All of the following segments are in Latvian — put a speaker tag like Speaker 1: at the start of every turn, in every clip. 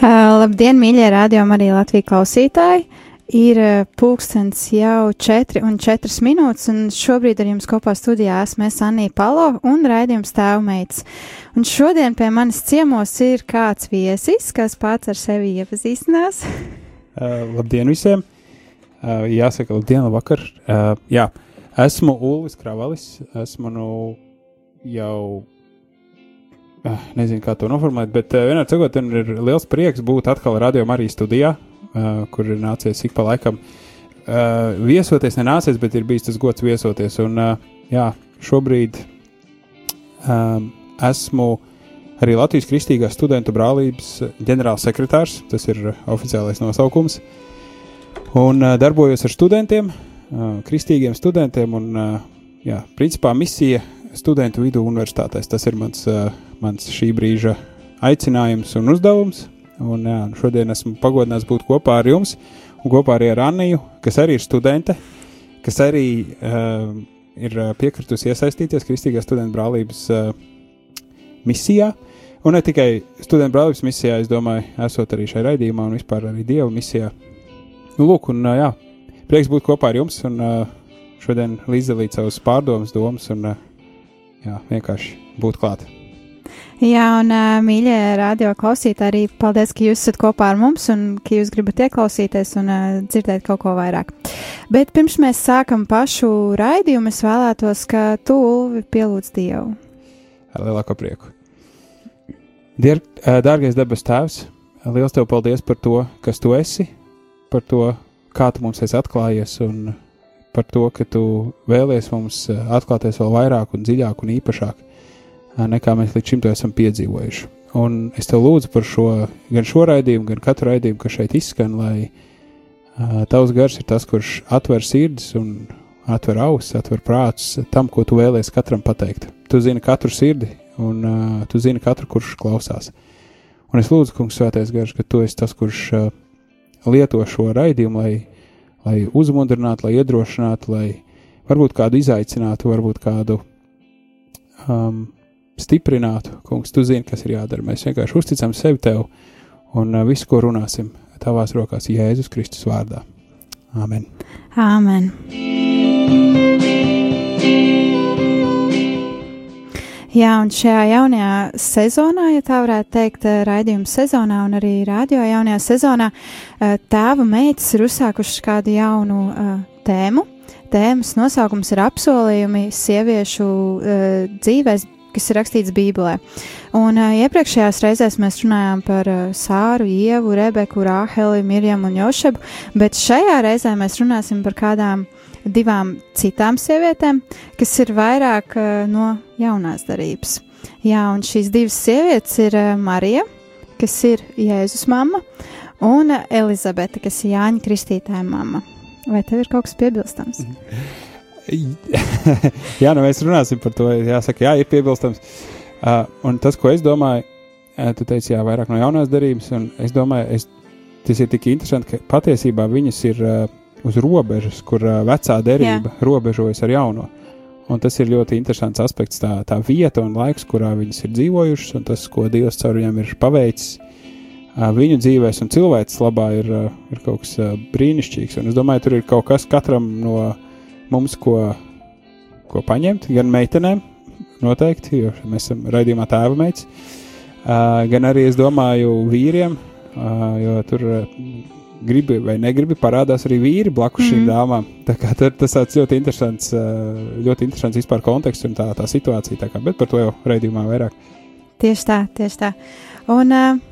Speaker 1: Labdien, mīļie rādījumi, arī Latvijas klausītāji! Ir pulkstenis jau 4 un 4 minūtes, un šobrīd ar jums kopā studijā esmu es Anija Palo un raidījums tēvmeits. Un šodien pie manis ciemos ir kāds viesis, kas pats ar sevi iepazīstinās.
Speaker 2: Uh, labdien visiem! Uh, jāsaka, labdien, labvakar! Uh, jā, esmu Ulris Kravalis, esmu nu jau nezinu, kā to noformulēt, bet uh, vienā cikot, ir liels prieks būt atkal radio Marijas studijā, uh, kur ir nācies ik pa laikam uh, viesoties. Nenācies, bet ir bijis tas gods viesoties. Un, jā, šobrīd um, esmu arī Latvijas Kristīgās studentu brālības ģenerālsekretārs, tas ir oficiālais nosaukums, un darbojos ar studentiem, kristīgiem studentiem, un, jā, principā misija studentu vidū universitātēs. Tas ir mans, uh, mans šī brīža aicinājums un uzdevums. Un, jā, šodien esmu pagodināts būt kopā ar jums un kopā arī ar Anniju, kas arī ir studente, kas arī uh, ir piekritusi iesaistīties Kristīgās studentu brālības uh, misijā. Un ne tikai studentu brālības misijā, es domāju, esot arī šajā raidījumā un vispār arī Dieva misijā. Nu, lūk, un jā, prieks būt kopā ar jums un uh, šodien līdzdalīt savus pārdomas, domas un uh, jā, vienkārši būt klāt.
Speaker 1: Jā, un mīļie radio klausītāji, arī paldies, ka jūs esat kopā ar mums un ka jūs gribat ieklausīties un uh, dzirdēt kaut ko vairāk. Bet pirms mēs sākam pašu raidījumu, es vēlētos, ka tu, Ulvi, pielūdz Dievu.
Speaker 2: Ar lielāko prieku. Dier, dārgais debes Tēvs, liels tev paldies par to, kas tu esi, par to, kā tu mums esi atklājies un par to, ka tu vēlies mums atklāties vēl vairāk un dziļāk un īpašāk nekā mēs līdz šim to esam piedzīvojuši. Un es te lūdzu par šo, gan šo raidījumu, gan katru raidījumu, kas šeit izskan, lai uh, tavs gars ir tas, kurš atver sirdis un atver ausis, atver prātus tam, ko tu vēlies katram pateikt. Tu zini katru sirdi, un uh, tu zini katru, kurš klausās. Un es lūdzu, kungs, svētais gars, ka tu esi tas, kurš uh, lieto šo raidījumu, lai, lai uzmundrinātu, lai iedrošinātu, lai varbūt kādu izaicinātu, varbūt kādu um, stiprinātu. Kungs, tu zini, kas ir jādara. Mēs vienkārši uzticam sevi tev un uh, visu, ko runāsim, tavās rokās Jēzus Kristus vārdā. Āmen.
Speaker 1: Āmen. Jā, un šajā jaunajā sezonā, ja tā varētu teikt, uh, raidījuma sezonā un arī radio jaunajā sezonā, uh, tēva meitas ir uzsākušas kādu jaunu uh, tēmu. Tēmas nosaukums ir apsolījumi sieviešu uh, dzīvēs kas ir rakstīts Bībelē. Un uh, iepriekšējās reizēs mēs runājām par uh, Sāru, Ievu, Rebeku, Rāheli, Mirjam un Jošebu, bet šajā reizē mēs runāsim par kādām divām citām sievietēm, kas ir vairāk uh, no jaunās darības. Jā, un šīs divas sievietes ir uh, Marija, kas ir Jēzus mamma, un Elizabete, kas ir Jāņa Kristītāja mamma. Vai tev ir kaut kas piebilstams?
Speaker 2: jā, nu mēs runāsim par to. Jāsaka, jā, ir piebilstams. Uh, un tas, ko es domāju, uh, tu teici, jā, vairāk no jaunās darības, un es domāju, es, tas ir tik interesanti, ka patiesībā viņas ir uh, uz robežas, kur uh, vecā derība jā. robežojas ar jauno. Un tas ir ļoti interesants aspekts, tā, tā vieta un laiks, kurā viņas ir dzīvojušas, un tas, ko Dievs caur viņiem ir paveicis viņu dzīvēs un cilvēces labā, ir, ir kaut kas brīnišķīgs. Un es domāju, tur ir kaut kas katram no mums, ko, ko paņemt, gan meitenēm, noteikti, jo mēs esam raidījumā tēva meitas, gan arī, es domāju, vīriem, jo tur gribi vai negribi parādās arī vīri blakus mm. šīm mhm. dāmām. Tā kā tur tas tāds ļoti interesants, ļoti interesants vispār konteksts un tā, tā situācija, tā kā, bet par to jau raidījumā vairāk.
Speaker 1: Tieši tā, tieši tā. Un, uh,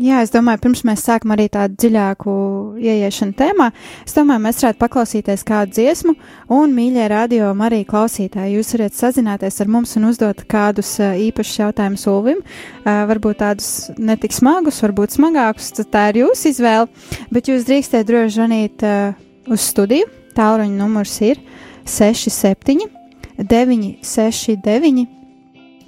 Speaker 1: Jā, es domāju, pirms mēs sākam arī tādu dziļāku ieiešanu tēmā, es domāju, mēs varētu paklausīties kādu dziesmu, un, mīļie radio arī klausītāji, jūs varat sazināties ar mums un uzdot kādus īpašus jautājumus Ulvim, varbūt tādus netik smagus, varbūt smagākus, tad tā ir jūsu izvēle, bet jūs drīkstēt droši zvanīt uz studiju, tālruņa numurs ir 67 969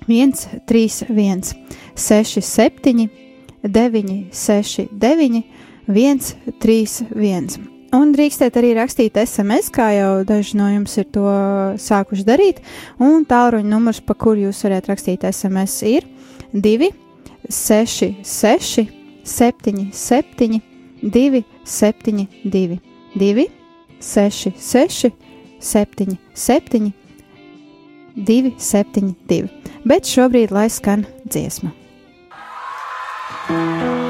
Speaker 1: 131 67 969, 131. Un drīkstēt arī rakstīt SMS, kā jau daži no jums ir to sākuši darīt. Un tālruņa numurs, pa kuru jūs varat rakstīt SMS, ir 2, 6, 6, 7, 7, 2, 7, 2, 2, 6, 6, 7, 7, 2, 7, 2. Bet šobrīd lai skan dziesma.
Speaker 3: Thank
Speaker 1: you.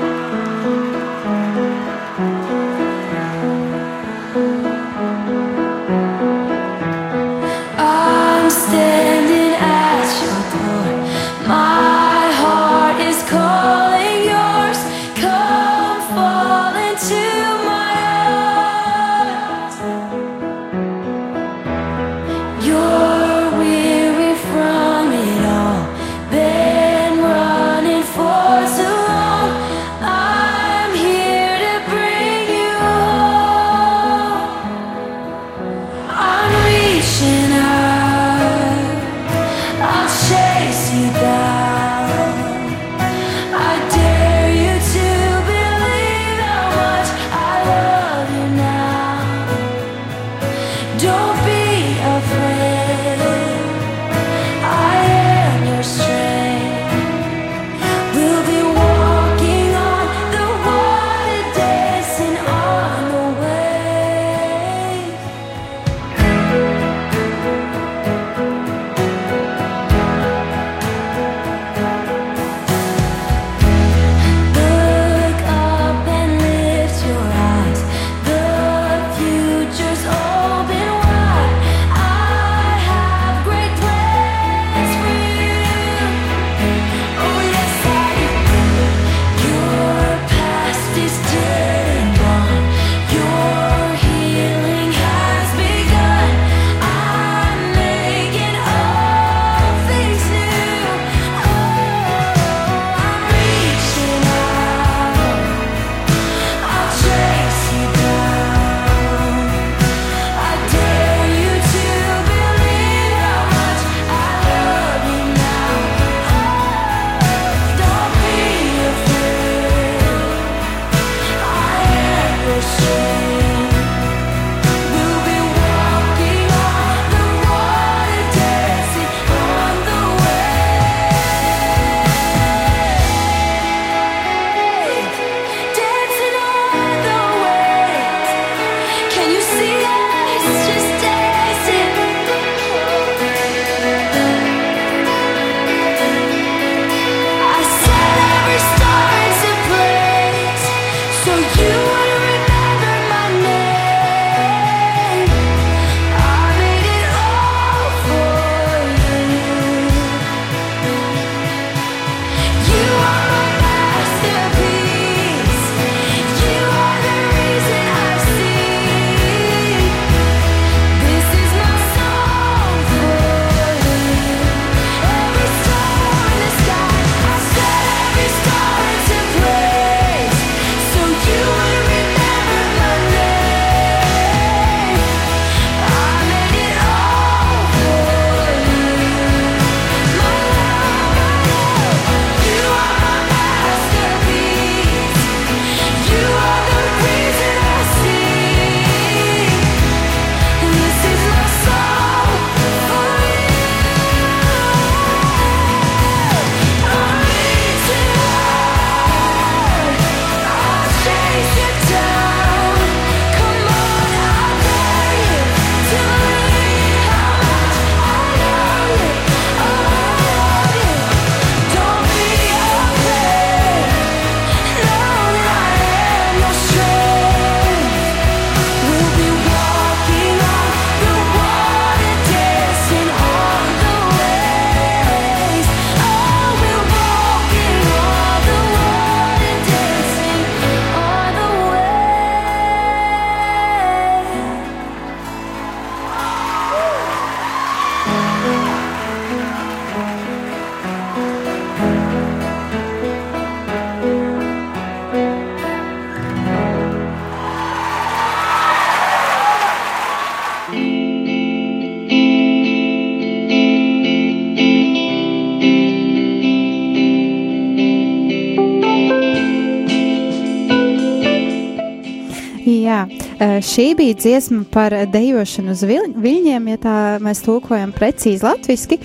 Speaker 1: Šī bija dziesma par dejošanu uz viļņiem, ja tā mēs tulkojam precīzi latviešu,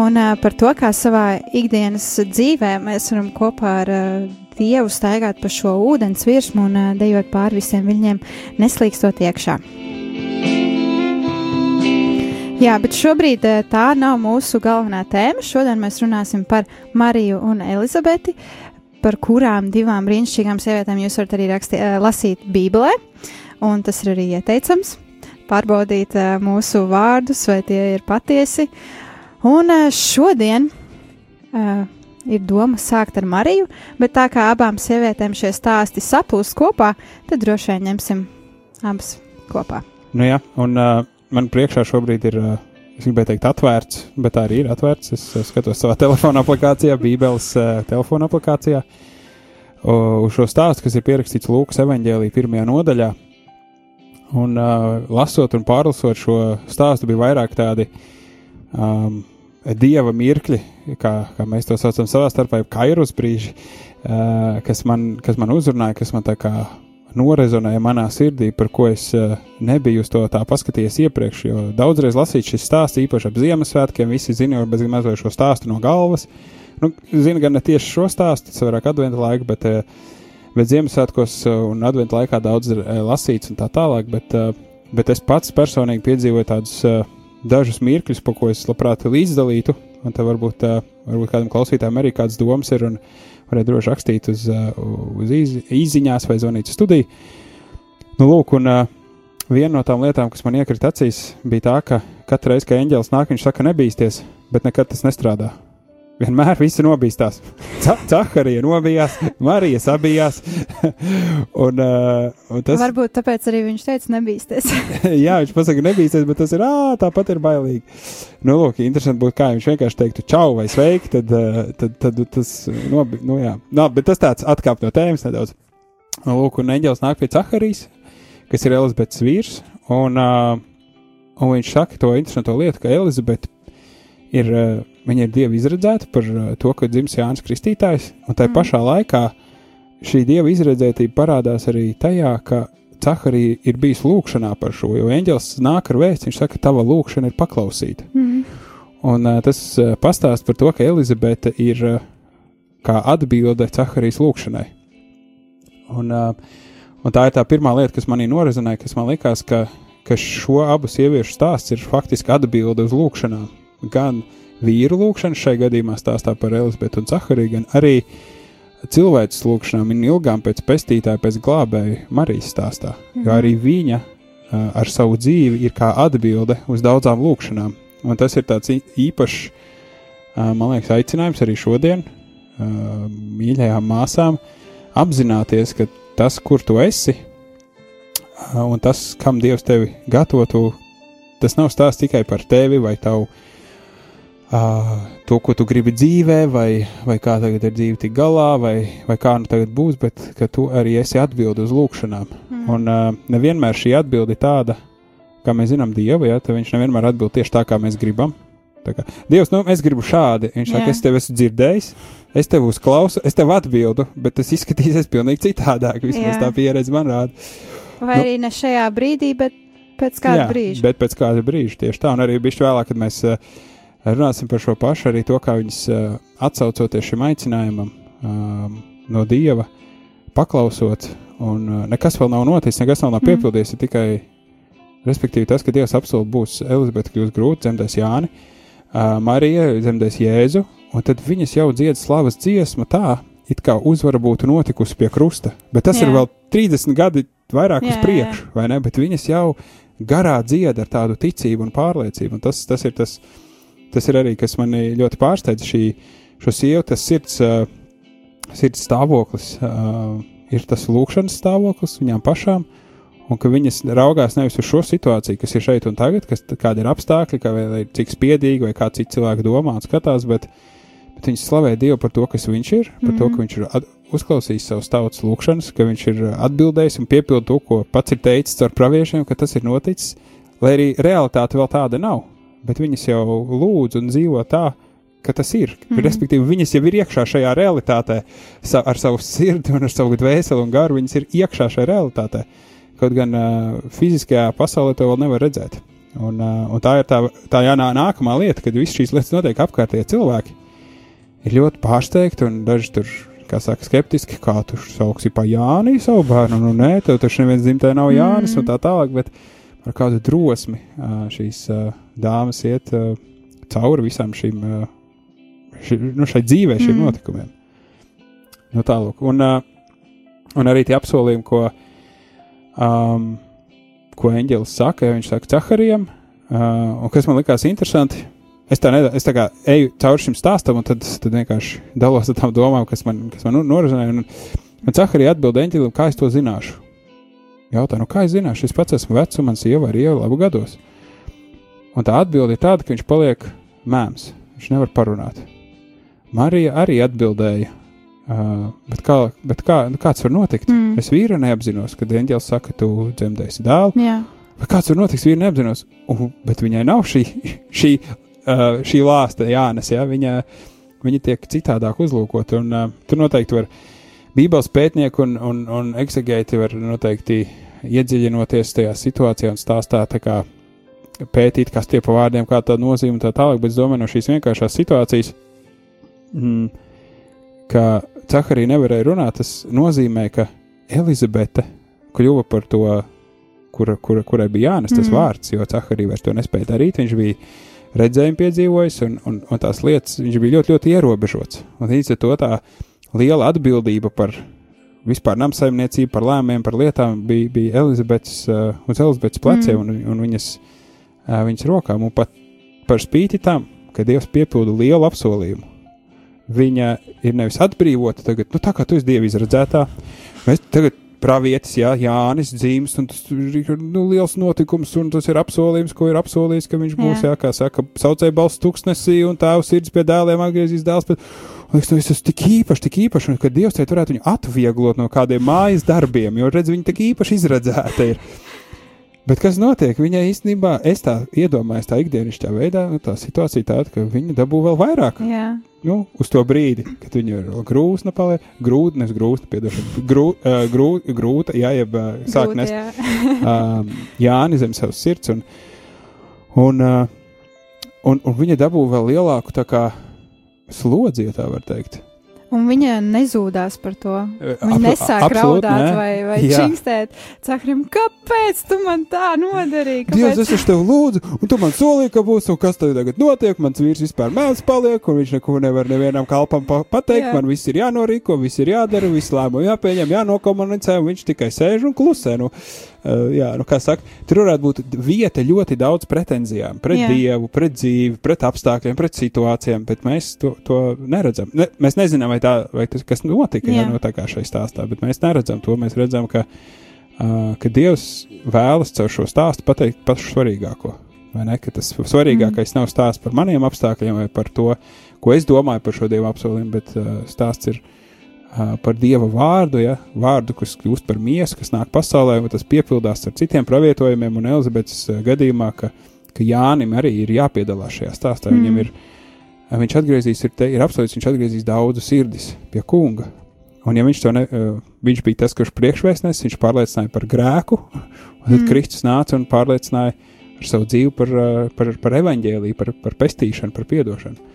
Speaker 1: un par to, kā savā ikdienas dzīvē mēs varam kopā ar Dievu staigāt pa šo ūdens virsmu un dejot pāri visiem viļņiem, neslīkstot iekšā. Jā, bet šobrīd tā nav mūsu galvenā tēma. Šodien mēs runāsim par Mariju un Elizabeti, par kurām divām brīnišķīgām sievietēm jūs varat arī rakstīt, eh, lasīt Bībelē, un tas ir arī ieteicams. Pārbaudīt eh, mūsu vārdus, vai tie ir patiesi. Un eh, šodien uh, ir doma sākt ar Mariju, bet tā kā abām sievietēm šie stāsti saplūst kopā, tad droši vien ņemsim abas kopā.
Speaker 2: Nu, jā, un uh, man priekšā šobrīd ir, uh, es gribēju teikt, atvērts, bet tā arī ir atvērts. Es skatos savā telefona aplikācijā, Bībeles uh, telefona aplikācijā, uz šo stāstu, kas ir pierakstīts Lūkas evanģēlī pirmajā nodaļā. Un uh, lasot un pārlasot šo stāstu, bija vairāk tādi um, dieva mirkļi, kā, kā mēs to saucam savā starpā, jeb kairus brīži, uh, kas, man, kas man uzrunāja, kas man tā kā norezonēja manā sirdī, par ko es uh, nebiju uz to tā paskatījies iepriekš. Jo daudzreiz lasīt šis stāsts, īpaši ap Ziemassvētkiem, visi zina jau bez mazliet šo stāstu no galvas. Nu, zina gan ne tieši šo stāstu, tas vairāk adventa laika, bet, uh, bet Ziemassvētkos uh, un adventa laikā daudz ir uh, lasīts un tā tālāk. Bet, uh, bet es pats personīgi piedzīvoju tādus dažus mirkļus, pa ko es labprāt līdzdalītu. Un tā varbūt, varbūt kādam klausītājam arī kādas domas ir. Un, varētu droši rakstīt uz, uz īz, īsiņās vai zvanīt uz studiju. Nu, lūk, un viena no tām lietām, kas man iekrita acīs, bija tā, ka katru reizi, kad eņģēlis nāk, viņš saka, nebīsties, bet nekad tas nestrādā. Vienmēr visi nobīstās. Cakarija nobijās, Marija sabijās. un, uh, un tas,
Speaker 1: Varbūt tāpēc arī viņš teica, nebīsties.
Speaker 2: jā, viņš pasaka, nebīsties, bet tas ir, ā, tāpat ir bailīgi. Nu, lūk, interesanti būtu, kā viņš vienkārši teiktu, čau vai sveiki, tad, uh, tad, tad tas, nobi, nu jā. No, bet tas tāds atkāp no tēmas nedaudz. Nu, lūk, un eņģēlis nāk pie Cakarijas, kas ir Elizabetes vīrs, un, uh, un viņš saka to interesanto lietu, ka Elizabete ir, uh, viņa ir dieva izredzēta par uh, to, ka dzims Jānis Kristītājs, un tai mm. pašā laikā šī dieva izredzētība parādās arī tajā, ka Cakarija ir bijis lūkšanā par šo, jo eņģēlis nāk ar vēstu, viņš saka, tava lūkšana ir paklausīta.
Speaker 1: Mm.
Speaker 2: Un uh, tas pastāst par to, ka Elizabete ir kā atbilde Cakarijas lūkšanai. Un, un tā ir tā pirmā lieta, kas manī norezonēja, kas man likās, ka, ka šo abu sieviešu stāsts ir faktiski atbilde uz lūkšanām. Gan vīru lūkšana šai gadījumā stāstā par Elizabetu un Cakariju, gan arī cilvēces lūkšanām un ilgām pēc pestītāja, pēc glābēja Marijas stāstā. Mhm. Jo arī viņa ar savu dzīvi ir kā atbilde uz daudzām lūkšanām. Un tas ir tāds īpašs, man liekas, aicinājums arī šodien mīļajām māsām apzināties, ka tas, kur tu esi, un tas, kam Dievs tevi gatavotu, tas nav stāsts tikai par tevi vai tavu uh, to, ko tu gribi dzīvē, vai, vai kā tagad ir dzīve tik galā, vai, vai kā nu tagad būs, bet ka tu arī esi atbildi uz lūkšanām. Mm. Un uh, nevienmēr šī atbilde ir tāda, kā mēs zinām, Dievu, ja viņš nevienmēr atbild tieši tā, kā mēs gribam. Kā, Dievs, nu, es gribu šādi. Viņš saka, es tevi esmu dzirdējis, es tevi uzklausu, es tev atbildu, bet tas izskatīsies pilnīgi citādāk. Vismaz
Speaker 1: Jā.
Speaker 2: tā pieredze man rāda.
Speaker 1: Vai
Speaker 2: Nu.
Speaker 1: arī ne šajā brīdī, bet pēc kāda
Speaker 2: Jā,
Speaker 1: brīža.
Speaker 2: Bet pēc kāda brīža tieši tā, un arī bišķi vēlāk, kad mēs uh, runāsim par šo pašu, arī to, kā viņas uh, atsaucoties šim aicinājumam um, no Dieva, paklausot, un uh, nekas vēl nav noticis, nekas vēl nav
Speaker 1: Mm.
Speaker 2: piepildījies, ir tikai, respektīvi, tas, ka Dievs apsolīja būs Elizabete kļūs grūti, dzemdēs Jāni, uh, Marija dzemdēs Jēzu, un tad viņas jau dzied slavas dziesmu tā, it kā uzvara būtu notikusi pie krusta, bet tas Jā. ir vēl 30 gadi vairāk
Speaker 1: Jā,
Speaker 2: uz priekšu, vai ne, bet viņas jau garā dzied ar tādu ticību un pārliecību, un tas, tas ir tas, tas ir arī, kas mani ļoti pārsteidz šī, šo sievu, tas sirds, uh, sirds stāvoklis, uh, ir tas lūkšanas stāvoklis viņām pašām, un ka viņas raugās nevis uz šo situāciju, kas ir šeit un tagad, kas kādi ir apstākļi, kā vai cik spiedīgi, vai kā citi cilvēki domā un skatās, bet, bet viņas slavē Dievu par to, kas viņš ir, par mm -hmm. to,
Speaker 1: Mhm.
Speaker 2: ka viņš ir uzklausījis savus tautas lūkšanas, ka viņš ir atbildējis un piepildījis to, ko pats ir teicis ar praviešiem, ka tas ir noticis, lai arī realitāte vēl tāda nav. Bet viņas jau lūdz un dzīvo tā, ka tas ir. Mm
Speaker 1: Mhm.
Speaker 2: Respektīvi, viņas jau ir iekšā šajā realitātē, sa ar savu sirdi un ar savu dvēseli un garu. Viņas ir iekšā šajā realitātē. Kaut gan uh, fiziskajā pasaulē to vēl nevar redzēt. Un, uh, un tā ir tā, tā jā, nā, nākamā lieta, kad visas šīs lietas notiek apkārtējie cilvēki. Ir ļoti pārsteigti, un daži tur, kā saka, skeptiski, kā tu sauksi pa Jāni savu bērnu. Nu, nē, tev taču neviens dzimtē nav Jānis, mm. un tā tālāk. Bet ar kādu drosmi šīs dāmas iet cauri visām šīm, uh, ši, nu, šai dzīvē, šiem mm. notikumiem. Nu, tālāk. Un, un arī tie apsolījumi, ko um, ko eņģelis saka, ja viņš saka Caharijam, uh, un kas man likās interesanti. Es tā, nedā, es tā kā eju cauri šim stāstam, un tad, tad vienkārši dalos ar tām domām, kas man, kas man norazinēja. Un, un Caharija atbild eņģelim, kā es to zināšu. Jautā, nu kā es zināšu, es pats esmu vecs, un man sieva arī jau labu gados. Un tā atbilde ir tāda, ka viņš paliek mēms, viņš nevar parunāt. Marija arī atbildēja, Uh, bet kā, bet kā, nu kāds var notikt? Mm. Es vīru neapzinos, kad eņģēlis saka, tu dzemdēsi dēlu.
Speaker 1: Jā.
Speaker 2: Bet kāds var notikt, vīru neapzinos? Uh, bet viņai nav šī, šī, uh, šī lāsta jānes, ja? viņa, viņa tiek citādāk uzlūkot. Un, uh, tur noteikti var Bībeles pētnieki un, un, un eksegēti var noteikti iedziļinoties tajā situācijā un stāstāt, kā pētīt, kas tie pa vārdiem, kā tā nozīme un tā tālāk, bet es domāju no šīs vienkāršās situācijas, mm, ka Cakarija nevarēja runāt, tas nozīmē, ka Elizabete kļuva par to, kura, kura, kurai bija jānes tas mm. vārds, jo Cakarija vairs to nespēja darīt. Viņš bija redzējumu piedzīvojis, un, un, un tās lietas viņš bija ļoti, ļoti ierobežots. Un līdz ar to tā liela atbildība par vispār namsaimniecību, par lēmumiem, par lietām bija, bija Elizabetes, uh, uz Elizabetes pleciem mm. un, un viņas, uh, viņas rokām. Un pat par spīti tam, ka Dievs piepilda lielu apsolījumu viņa ir nevis atbrīvota tagad, nu, tā kā tu esi dievi izredzētā. Mēs tagad pravietis, jā, Jānis dzīves, un tas ir nu, liels notikums, un tas ir apsolījums, ko ir apsolījis, ka viņš būs, jā, jā kā saka, saucēja balsts tuksnesī, un tēvs sirds pie dēliem atgriezīs dēls. Bet, liekas, nu, es esmu tik īpašs, tik īpašs, un ka Dievs te varētu viņu atvieglot no kādiem mājas darbiem, jo, redz, viņa tik īpaši izredzēta ir. Bet kas notiek? Viņai īstenībā, es tā iedomājos, tā ikdienišķā veidā, nu, tā situācija tāda, ka viņa dabū vēl vairāk.
Speaker 1: Jā.
Speaker 2: Nu, uz to brīdi, kad viņa ir grūsna, paliek grūta, nevis grūsta, piedošana, grū, uh, grū, grūta, jā, jeb uh, sāk
Speaker 1: Grūti,
Speaker 2: nest
Speaker 1: jā.
Speaker 2: uh, Jāni zem savas sirds, un, un, uh, un, un viņa dabū vēl lielāku kā slodzi, ja tā var teikt.
Speaker 1: Un viņa nezūdās par to. Viņa nesāk
Speaker 2: absolūti
Speaker 1: raudāt
Speaker 2: nē.
Speaker 1: vai, vai čingstēt. Cakrim, kāpēc tu man tā nodarīji?
Speaker 2: Dievs, es taču tev lūdzu, un tu man solīji, ka būs, un kas tev tagad notiek? Mans vīrs vispār mēls paliek, un viņš neko nevar nevienam kalpam pa pateikt.
Speaker 1: Jā.
Speaker 2: Man viss ir jānorīko, viss ir jādara, viss lēmumi jāpieņem, jānokomunicē, un viņš tikai sēž un klusē. Nu, uh, jā, nu, kā saka, tur varētu būt vieta ļoti daudz pretenzijām pret
Speaker 1: Jā.
Speaker 2: Dievu, pret dzīvi, pret apstākļiem, pret situācijām, bet mēs to, to neredzam. Ne, mēs nezinām, vai, tā, vai tas, kas notika,
Speaker 1: Jā.
Speaker 2: ja notikā šajā stāstā, bet mēs neredzam to. Mēs redzam, ka uh, ka Dievs vēlas caur šo stāstu pateikt pašu svarīgāko. Vai ne? Tas svarīgākais mm. nav stāsts par maniem apstākļiem vai par to, ko es domāju par šo Dieva apsolījumu, bet uh, stāsts ir uh, par Dieva vārdu, ja? vārdu, kas kļūst par miesu, kas nāk pasaulē, un tas piepildās ar citiem pravietojumiem, un Elizabetes gadījumā, ka, ka Jānim arī ir jāpiedalās šajā stāstā. Mm. Viņam ir, viņš atgriezīs, ir, te, ir apsolīts, viņš atgriezīs daudzu sirdis pie kunga. Un, ja viņš to ne, viņš bija tas, kurš priekšvēstnes, viņš pārliecināja par grēku, un tad mm. Kristus nāca un pārliecināja ar savu dzīvi par, par, par evaņģēlīju, par, par pestīšanu, par piedošanu.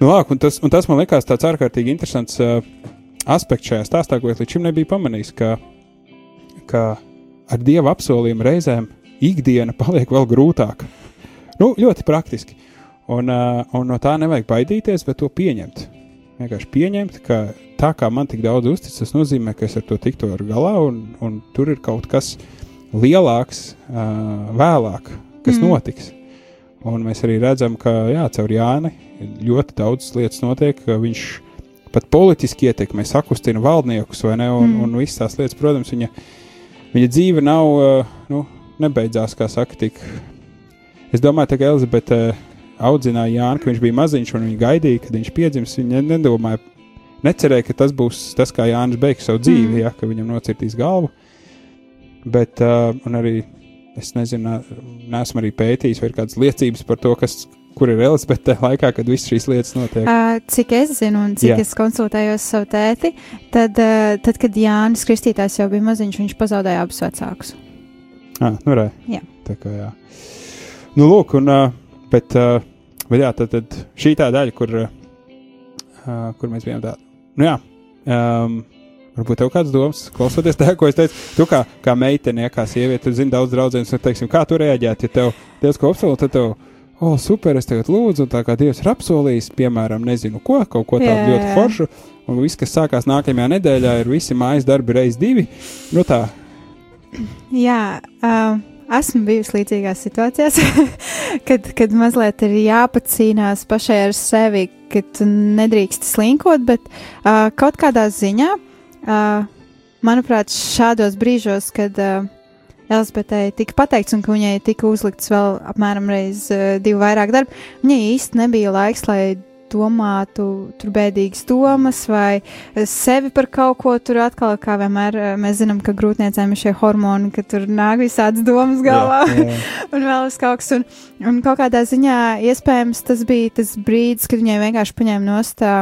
Speaker 2: Nu, lāk, un, tas, un tas man likās tāds ārkārtīgi interesants uh, aspekts šajā stāstā, ko es līdz šim nebiju pamanījis, ka, ka ar dieva apsolījumu reizēm ikdiena paliek vēl grūtāka. Nu, ļoti praktiski. Un, un no tā nevajag baidīties, bet to pieņemt. Vienkārši pieņemt, ka tā kā man tik daudz uzticas, tas nozīmē, ka es ar to tiktu ar galā, un, un tur ir kaut kas lielāks, vēlāk, kas
Speaker 1: Mm.
Speaker 2: notiks. Un mēs arī redzam, ka jā, caur Jāni ļoti daudz lietas notiek, viņš pat politiski ietekmē, sakustina valdniekus, vai ne? Un,
Speaker 1: Mm.
Speaker 2: un visas tās lietas, protams, viņa, viņa dzīve nav, uh, nu, nebeidzās, kā saka, tik. Es domāju, ka Elizabete uh, audzināja Jānu, ka viņš bija maziņš un viņa gaidīja, kad viņš piedzims. Viņa nedomāja, necerēja, ka tas būs tas, kā Jānis beigs savu dzīvi,
Speaker 1: mm.
Speaker 2: ja, ka viņam nocirtīs galvu. Bet, uh, un arī es nezinu, neesmu arī pētījis, vai ir kādas liecības par to, kas, kur ir Elizabete tajā laikā, kad visas šīs lietas notiek.
Speaker 1: Uh, cik es zinu, un cik
Speaker 2: Jā.
Speaker 1: Es konsultējos savu tēti, tad, uh, tad, kad Jānis Kristītājs jau bija maziņš, viņš pazaudēja abus vecākus.
Speaker 2: Ah, nu, re.
Speaker 1: Jā.
Speaker 2: Tā kā jā. Nu, lūk, un, uh, bet, uh, bet jā, tad, tad šī tā daļa, kur, uh, kur mēs bijām tā. Nu, jā. Um, Varbūt tev kāds domas, klausoties tajā, ko es teicu. Tu kā, kā meitene, kā sieviete, tu zini daudz draudzenes, un, teiksim, kā tu reaģētu, ja tev Dievs ko apsolīja, tad tev, o, oh, super, es tagad lūdzu, tā kā Dievs ir apsolījis, piemēram, nezinu ko, kaut ko tādu ļoti foršu, un viss, kas sākās nākamajā nedēļā, ir visi mājas darbi reiz divi. Nu tā,
Speaker 1: Jā, uh, esmu bijusi līdzīgās situācijās, kad, kad mazliet ir jāpacīnās pašai ar sevi, ka tu nedrīkst slinkot, bet uh, kaut kādā ziņā, uh, manuprāt, šādos brīžos, kad uh, Elizabetei tika pateikts, un ka viņai tika uzlikts vēl apmēram reiz uh, divu vairāk darbu, viņai īsti nebija laiks, lai domātu tur bēdīgas domas vai eh, sevi par kaut ko tur atkal, kā vienmēr eh, mēs zinām, ka grūtniecēm ir šie hormoni, ka tur nāk visādas domas galvā
Speaker 2: jā, jā.
Speaker 1: un vēl uz kaut kas. Un, un kaut kādā ziņā iespējams tas bija tas brīdis, kad viņai vienkārši paņēma nost ā,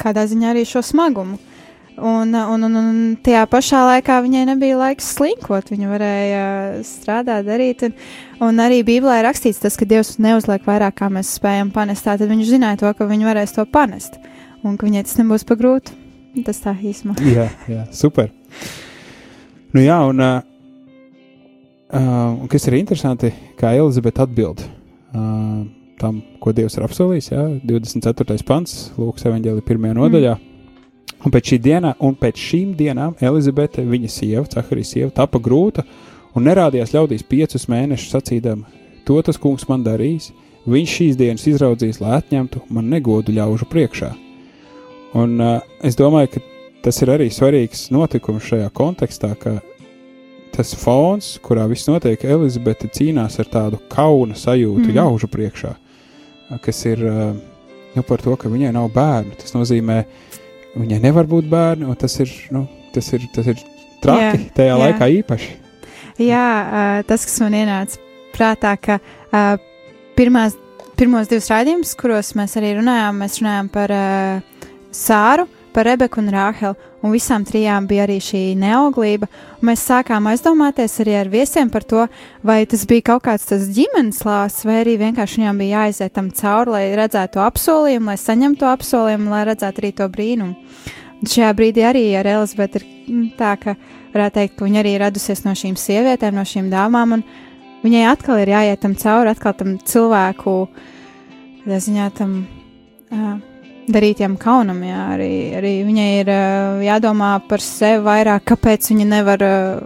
Speaker 1: kādā ziņā arī šo smagumu. Un, un, un, un tajā pašā laikā viņai nebija laiks slinkot. Viņa varēja strādāt, darīt. Un, un arī Bībelē ir rakstīts, tas, ka Dievs neuzliek vairāk, kā mēs spējam panest. Tad viņš zināja to, ka viņa varēs to panest. Un ka viņai tas nebūs par grūtu. Tas tā īsumā.
Speaker 2: jā, jā, super. Nu, jā, un, uh, uh, kas ir interesanti, kā Elizabete atbild uh, tam, ko Dievs ir apsolījis, jā, 24. pants, Lūkas evanģēlī pirmajā nodaļā. Un pēc, dienā, un pēc šīm dienām Elizabete, viņa sieva, Cakarijas sieva, tapa grūta un nerādījās ļaudīs piecus mēnešus sacīdama: To tas kungs man darīs, viņš šīs dienas izraudzīs, lai atņemtu man negodu ļaužu priekšā. Un uh, es domāju, ka tas ir arī svarīgs notikums šajā kontekstā, ka tas fons, kurā viss notiek, Elizabete cīnās ar tādu kauna sajūtu mm. ļaužu priekšā, uh, kas ir uh, nu, par to, ka viņai nav bērnu. Tas nozīmē, viņai nevar būt bērni, un tas ir, nu, tas ir, tas ir traki
Speaker 1: Jā,
Speaker 2: jā, tajā
Speaker 1: jā.
Speaker 2: laikā īpaši.
Speaker 1: Jā, tas, kas man ienāca prātā, ka pirmās, pirmos divus raidījumus, kuros mēs arī runājām, mēs runājām par Sāru, par Rebeku un Rāhelu, un visām trijām bija arī šī neauglība. Mēs sākām aizdomāties arī ar viesiem par to, vai tas bija kaut kāds tas ģimenes lāsts, vai arī vienkārši viņām bija jāiziet tam cauri, lai redzētu apsolījumu, lai saņemtu apsolījumu, lai redzētu arī to brīnumu. Šajā brīdī arī ar Elizabeti ir mm, tā, ka varētu teikt, ka viņa arī radusies no šīm sievietēm, no šīm dāmām, un viņai atkal ir jāiet tam cauri, atkal tam cilvēku, kādā ziņā tam uh, darītiem kaunam, jā, arī, arī viņai ir uh, jādomā par sevi vairāk, kāpēc viņa nevar uh,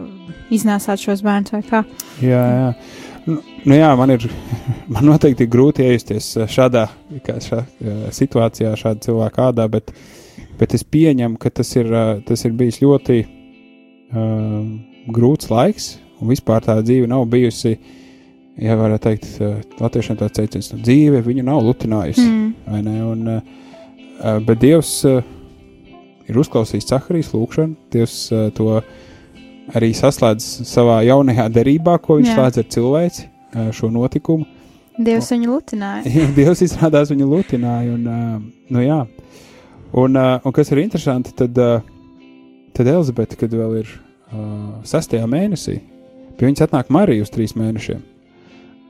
Speaker 1: iznēsāt šos bērnus vai kā.
Speaker 2: Jā, jā. Nu, nu jā, man ir man noteikti grūti iejusties šādā šā, situācijā, šāda cilvēka ādā, bet, bet es pieņemu, ka tas ir, tas ir bijis ļoti uh, grūts laiks, un vispār tā dzīve nav bijusi, ja varētu teikt, uh, latviešiem tāds teiciens, nu, dzīve viņu nav lutinājusi,
Speaker 1: Mm.
Speaker 2: Un, uh, uh, bet Dievs uh, ir uzklausījis Caharijas lūgšanu, Dievs uh, to arī saslēdz savā jaunajā derībā, ko viņš
Speaker 1: Jā.
Speaker 2: slēdz ar cilvēci, šo notikumu.
Speaker 1: Dievs viņu lutināja.
Speaker 2: Dievs izrādās viņu lutināja. Un, nu, jā. un, un kas ir interesanti, tad, tad Elizabete, kad vēl ir uh, sastajā mēnesī, pie viņas atnāk Marija uz trīs mēnešiem.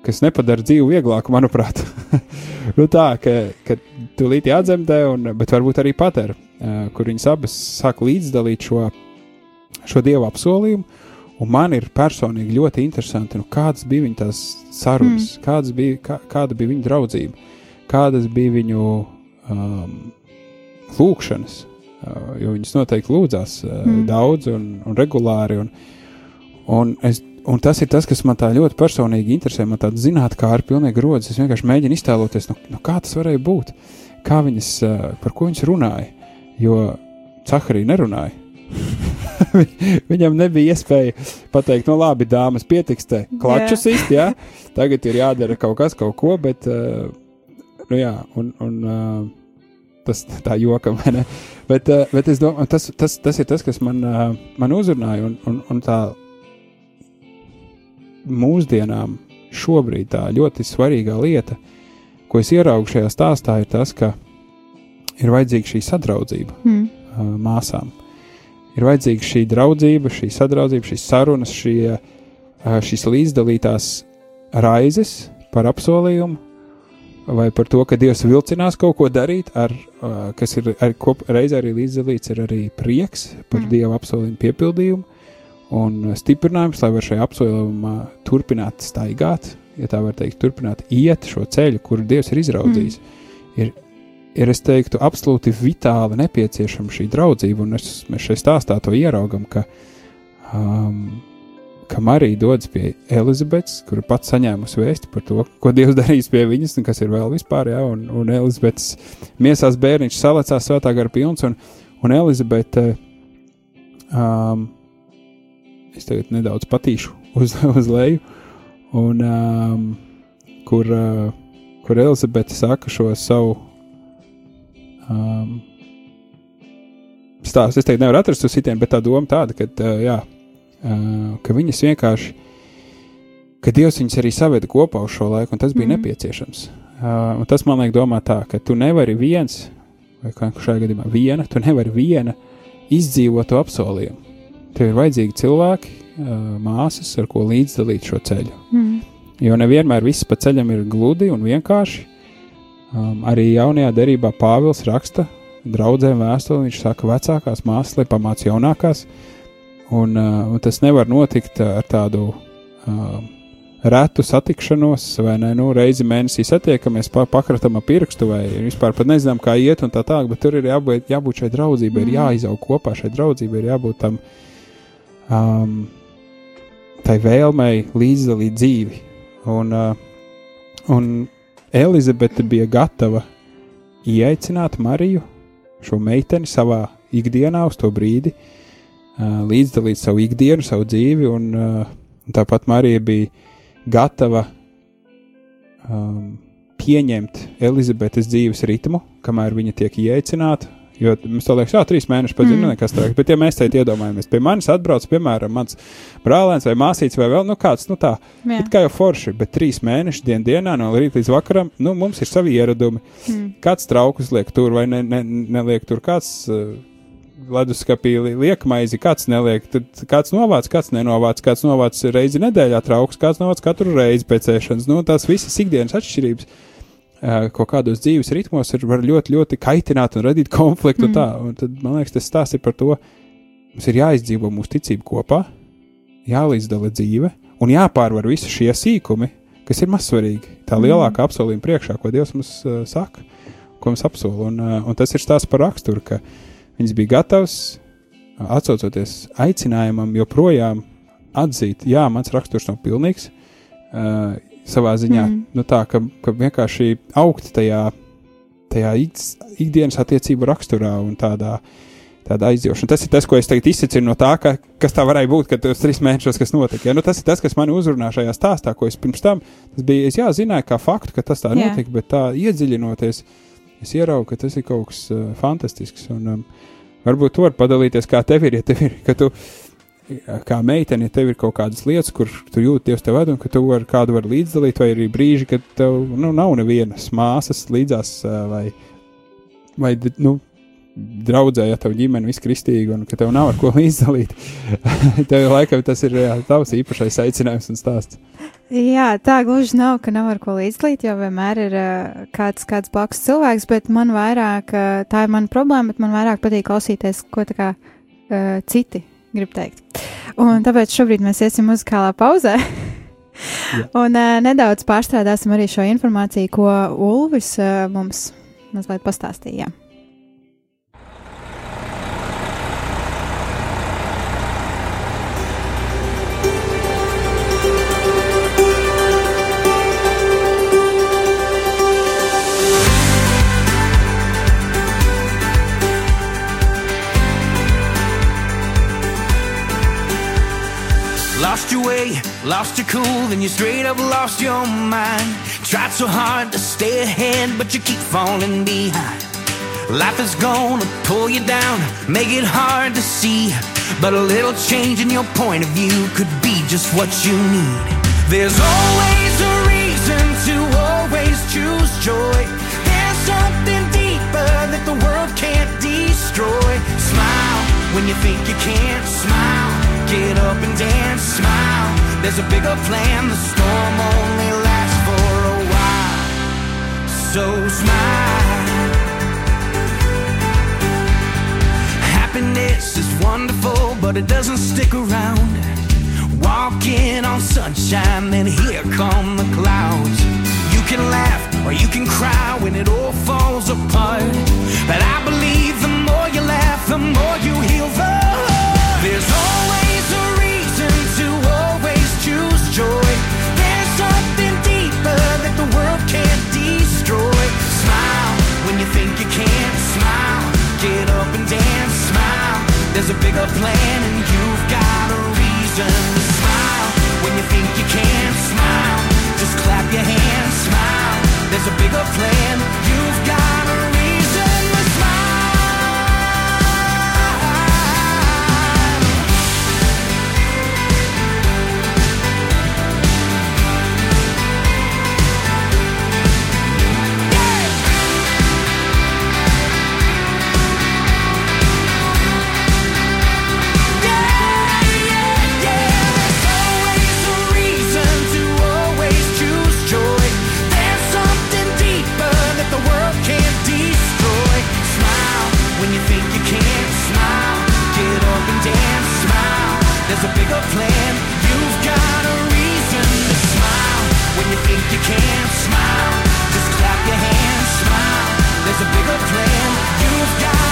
Speaker 2: Kas nepadara dzīvi vieglāku, manuprāt. nu tā, ka, ka tūlīt jādzemdē, un, bet varbūt arī patēra, kur viņas abas sāk līdzdalīt šo, šo dievu apsolījumu. Un man ir personīgi ļoti interesanti, nu, kādas bija viņa tās sarunas, mm. kādas bija, kā, kāda bija viņa draudzība, kādas bija viņu um, lūkšanas. Uh, jo viņas noteikti lūdzās uh.
Speaker 1: Mm.
Speaker 2: daudz un, un regulāri. Un, un, es, un tas ir tas, kas man tā ļoti personīgi interesē. Man tāda zinātnē, kā ir pilnīgi rodas. Es vienkārši mēģinu iztēloties, nu, nu, kā tas varēja būt, kā viņas, uh, par ko viņas runāja. Jo Caharija nerunāja. Viņam nebija iespēja pateikt, no labi, dāmas, pietiks te klačus īsti, jā. Tagad ir jādara kaut kas, kaut ko, bet, uh, nu jā, un, un uh, tas tā jokam, vai ne? Bet, uh, bet es domāju, tas, tas, tas ir tas, kas man, uh, man uzrunāja, un, un, un tā mūsdienām šobrīd tā ļoti svarīgā lieta, ko es ieraugu šajā stāstā, ir tas, ka ir vajadzīga šī sadraudzība
Speaker 1: Mm.
Speaker 2: uh, māsām. Ir vajadzīga šī draudzība, šī sadraudzība, šīs sarunas, šie, uh, šīs līdzdalītās raizes par apsolījumu, vai par to, ka Dievs vilcinās kaut ko darīt, ar, uh, kas ir ar, kop, reizē arī līdzdalīts, ir arī prieks par
Speaker 1: Mm.
Speaker 2: Dieva apsolījumu piepildījumu un stiprinājums, lai var šajā apsolījumā turpināt staigāt, ja tā var teikt, turpināt iet šo ceļu, kuru Dievs ir izraudzījis. Mm. Ir, ir, es teiktu, absolūti vitāli nepieciešama šī draudzība, un es, mēs šeit stāstā to ieraugam, ka, um, ka Marija dodas pie Elizabetes, kura pats saņēmusi vēsti par to, ko Dievs darīs pie viņas, un kas ir vēl vispār, jā, un, un Elizabetes miesās bērniņš salecās svētā gara pilns, un, un Elizabete, um, es tagad nedaudz patīšu uz, uz leju, un um, kur, uh, kur Elizabete saka šo savu um, stāstu. Es teiktu, nevaru atrast uz sitienu, bet tā doma tāda, ka, uh, jā, uh, ka viņas vienkārši, ka Dievs viņas arī saveda kopā uz šo laiku, un tas bija mm. nepieciešams. Uh, un tas man liek domāt tā, ka tu nevari viens, vai kā šajā gadījumā viena, tu nevari viena izdzīvot to apsolījumu. Tev ir vajadzīgi cilvēki, uh, māsas, ar ko līdzdalīt šo ceļu.
Speaker 1: Mm.
Speaker 2: Jo nevienmēr viss pa ceļam ir gludi un vienkārši. Um, arī jaunajā derībā Pāvils raksta draudzēm vēstuli, viņš saka, vecākās māsas, lai pamāca jaunākās. Un, uh, un tas nevar notikt ar tādu um, retu satikšanos, vai ne? Nu, reizi mēnesī satiekamies, pa, pakratam ap pirkstu, vai vispār pat nezinām, kā iet un tā tālāk, bet tur ir jābūt, jābūt šai draudzībai, mm. ir jāizaug kopā šai draudzībai, ir jābūt tam. Um, tai vēlmei līdzdalīt dzīvi. Un, uh, un Elizabete bija gatava ieaicināt Mariju, šo meiteni, savā ikdienā uz to brīdi, uh, līdzdalīt savu ikdienu, savu dzīvi. Un, uh, tāpat Marija bija gatava um, pieņemt Elizabetes dzīves ritmu, kamēr viņa tiek ieaicināta. Jo mums liekas, jā, trīs mēneši pēc tam
Speaker 1: Mm.
Speaker 2: nekas tāds. Bet, ja mēs te iedomājamies, pie manis atbrauc, piemēram, mans brālēns vai māsīts vai vēl nu, kāds, nu tā,
Speaker 1: Jā.
Speaker 2: it kā jau forši, bet trīs mēneši dien dienā no rīta līdz vakaram, nu, mums ir savi ieradumi.
Speaker 1: Mm.
Speaker 2: Kāds traukus liek tur vai ne, ne, neliek tur, kāds uh, leduskapī li- liek maizi, kāds neliek, tad kāds novāc, kāds nenovāc, kāds novāc reizi nedēļā traukus, kāds novāc katru reizi pēc ēšanas. Nu, tās visas ikdienas atšķirības. Uh, kaut kādos dzīves ritmos ir var ļoti, ļoti kaitināt un radīt konfliktu. Mm.
Speaker 1: Mm.
Speaker 2: Un tā, un tad, man liekas, tas stāsts ir par to, mums ir jāizdzīvo mūsu ticība kopā, jālīdzdala dzīve un jāpārvar visi šie sīkumi, kas ir mazsvarīgi. Tā
Speaker 1: Mm.
Speaker 2: lielākā apsolījuma priekšā, ko Dievs mums uh, saka, ko mums apsola. Un, uh, un tas ir stāsts par raksturu, ka viņas bija gatavs, uh, atsaucoties aicinājumam, joprojām atzīt, jā, mans raksturs nav pilnīgs. Uh, savā ziņā,
Speaker 1: Mm.
Speaker 2: nu tā, ka, ka vienkārši augt tajā, tajā ik- ikdienas attiecību raksturā un tādā, tādā aizjūšana. Tas ir tas, ko es tagad izsacinu no tā, ka, kas tā varēja būt, kad tos trīs mēnešos, kas notika. Ja? Nu, tas ir tas, kas mani uzrunā šajā stāstā, ko es pirms tam, tas bija, es jā, zināju kā faktu, ka tas tā
Speaker 1: Jā.
Speaker 2: notika, bet tā iedziļinoties, es ieraugu, ka tas ir kaut kas uh, fantastisks. Un, um, varbūt tu vari padalīties, kā tev ir, ja tev ir, ka tu, kā meitene, ja tev ir kaut kādas lietas, kur tu jūti, Dievs tev ved, un ka tu ar kādu vari līdzdalīt, vai arī brīži, kad tev nu, nav nevienas māsas līdzās, vai, vai nu, draudzē, ja tev ģimene viss kristīgi, un ka tev nav ar ko līdzdalīt. tev laikam tas ir jā, tavs īpašais aicinājums un stāsts.
Speaker 1: Jā, tā gluži nav, ka nav ar ko līdzdalīt, jo vienmēr ir uh, kāds, kāds blakus cilvēks, bet man vairāk, uh, tā ir mana problēma, bet man vairāk patīk klausīties, ko tā kā uh, citi grib teikt. Un tāpēc šobrīd mēs iesim muzikālā pauzē. Un uh, nedaudz pārstrādāsim arī šo informāciju, ko Ulvis uh, mums mazliet pastāstīja.
Speaker 4: Lost your cool, then you straight up lost your mind. Tried so hard to stay ahead, but you keep falling behind. Life is gonna pull you down, make it hard to see. But a little change in your point of view could be just what you need. There's always a reason to always choose joy. There's something deeper that the world can't destroy. Smile when you think you can't. Smile, get up and dance. Smile, there's a bigger plan. The storm only lasts for a while. So smile. Happiness is wonderful, but it doesn't stick around. Walking on sunshine, then here come the clouds. You can laugh or you can cry when it all falls apart. But I believe the more you laugh, the more you heal the heart. There's and. Smile, there's a bigger plan and you've got a reason to smile. When you think you can't smile, just clap your hands. Smile, there's a bigger plan. You've got think you can't smile. Just clap your hands, smile. There's a bigger plan. You've got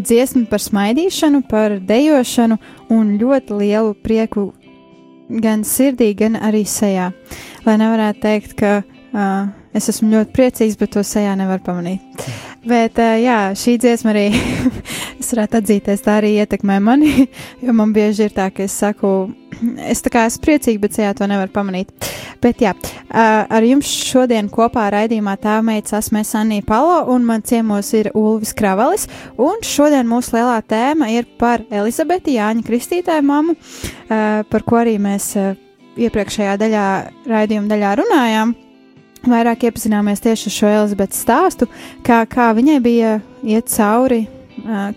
Speaker 1: dziesma par smaidīšanu, par dejošanu un ļoti lielu prieku gan sirdī, gan arī sejā. Lai nevarētu teikt, ka uh, es esmu ļoti priecīgs, bet to sejā nevar pamanīt. Bet jā, šī dziesma arī, es varētu atzīties, tā arī ietekmē mani, jo man bieži ir tā, ka es saku, es tā kā esmu priecīga, bet sejā to nevar pamanīt. Bet jā, ar jums šodien kopā raidījumā tēvmeitas esmu es Anija Palo un man ciemos ir Ulvis Kravalis. Un šodien mūsu lielā tēma ir par Elizabeti Jāņa Kristītāju mammu, uh, par ko arī mēs iepriekšējā daļā, raidījuma daļā runājām. Vairāk iepazināmies tieši ar šo Elizabetes stāstu, kā, kā viņai bija iet cauri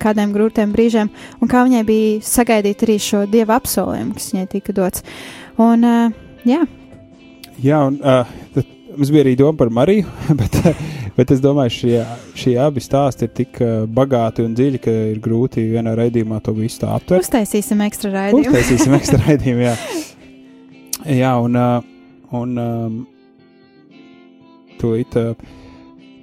Speaker 1: kādiem grūtiem brīžiem, un kā viņai bija sagaidīt arī šo dieva apsolījumu, kas viņai tika dots. Un, jā,
Speaker 2: Jā, un tad mums bija arī doma par Mariju, bet, bet es domāju, šie, šie abi stāsti ir tik bagāti un dziļi, ka ir grūti vienā raidījumā to visu tā aptvert.
Speaker 1: uztaisīsim ekstra raidījumu.
Speaker 2: Uztaisīsim ekstra raidījumu, jā. Jā, un, un tūlīt. Uh,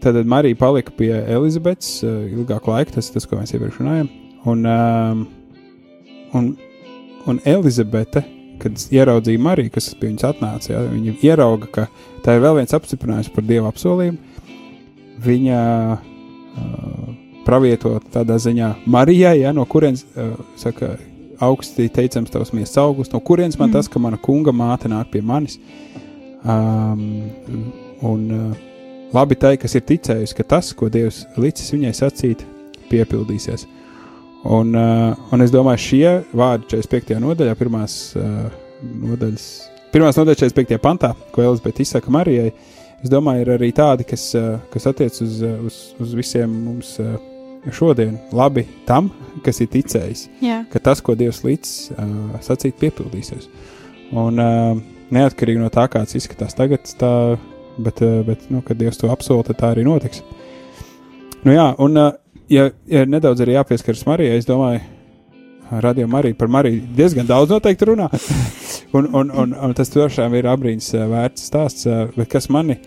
Speaker 2: tad Marija palika pie Elizabetes uh, ilgāku laiku, tas ir tas, ko mēs iepriekš runājām. Un, um, un, un Elizabete, kad ieraudzīja Mariju, kas pie viņas atnāca, ja, viņa ierauga, ka tā ir vēl viens apstiprinājums par Dieva apsolījumu. Viņa uh, pravieto tādā ziņā Marijai, ja, no kurienes, uh, saka, augstī teicams tavs miesas augsts, no kurienes man mm. tas, ka mana kunga māte nāk pie manis. Um, un uh, labi tai, kas ir ticējusi, ka tas, ko Dievs licis viņai sacīt, piepildīsies. Un, uh, un es domāju, šie vārdi 45. nodaļā, pirmās uh, nodaļas, pirmās nodaļas 45. pantā, ko Elizabete izsaka Marijai, es domāju, ir arī tādi, kas, uh, kas attiec uz, uz, uz visiem mums uh, šodien, labi tam, kas ir ticējis,
Speaker 1: Jā,
Speaker 2: ka tas, ko Dievs līdz uh, sacīt, piepildīsies. Un uh, neatkarīgi no tā, kāds izskatās tagad, tā, bet, uh, bet nu, kad Dievs to apsola, tad tā arī notiks. Nu jā, un uh, ja, ja nedaudz arī jāpieskaras Marijai, es domāju, radio Marija par Mariju diezgan daudz noteikti runā. un, un, un, un tas tiešām ir abrīns uh, vērts stāsts, bet kas mani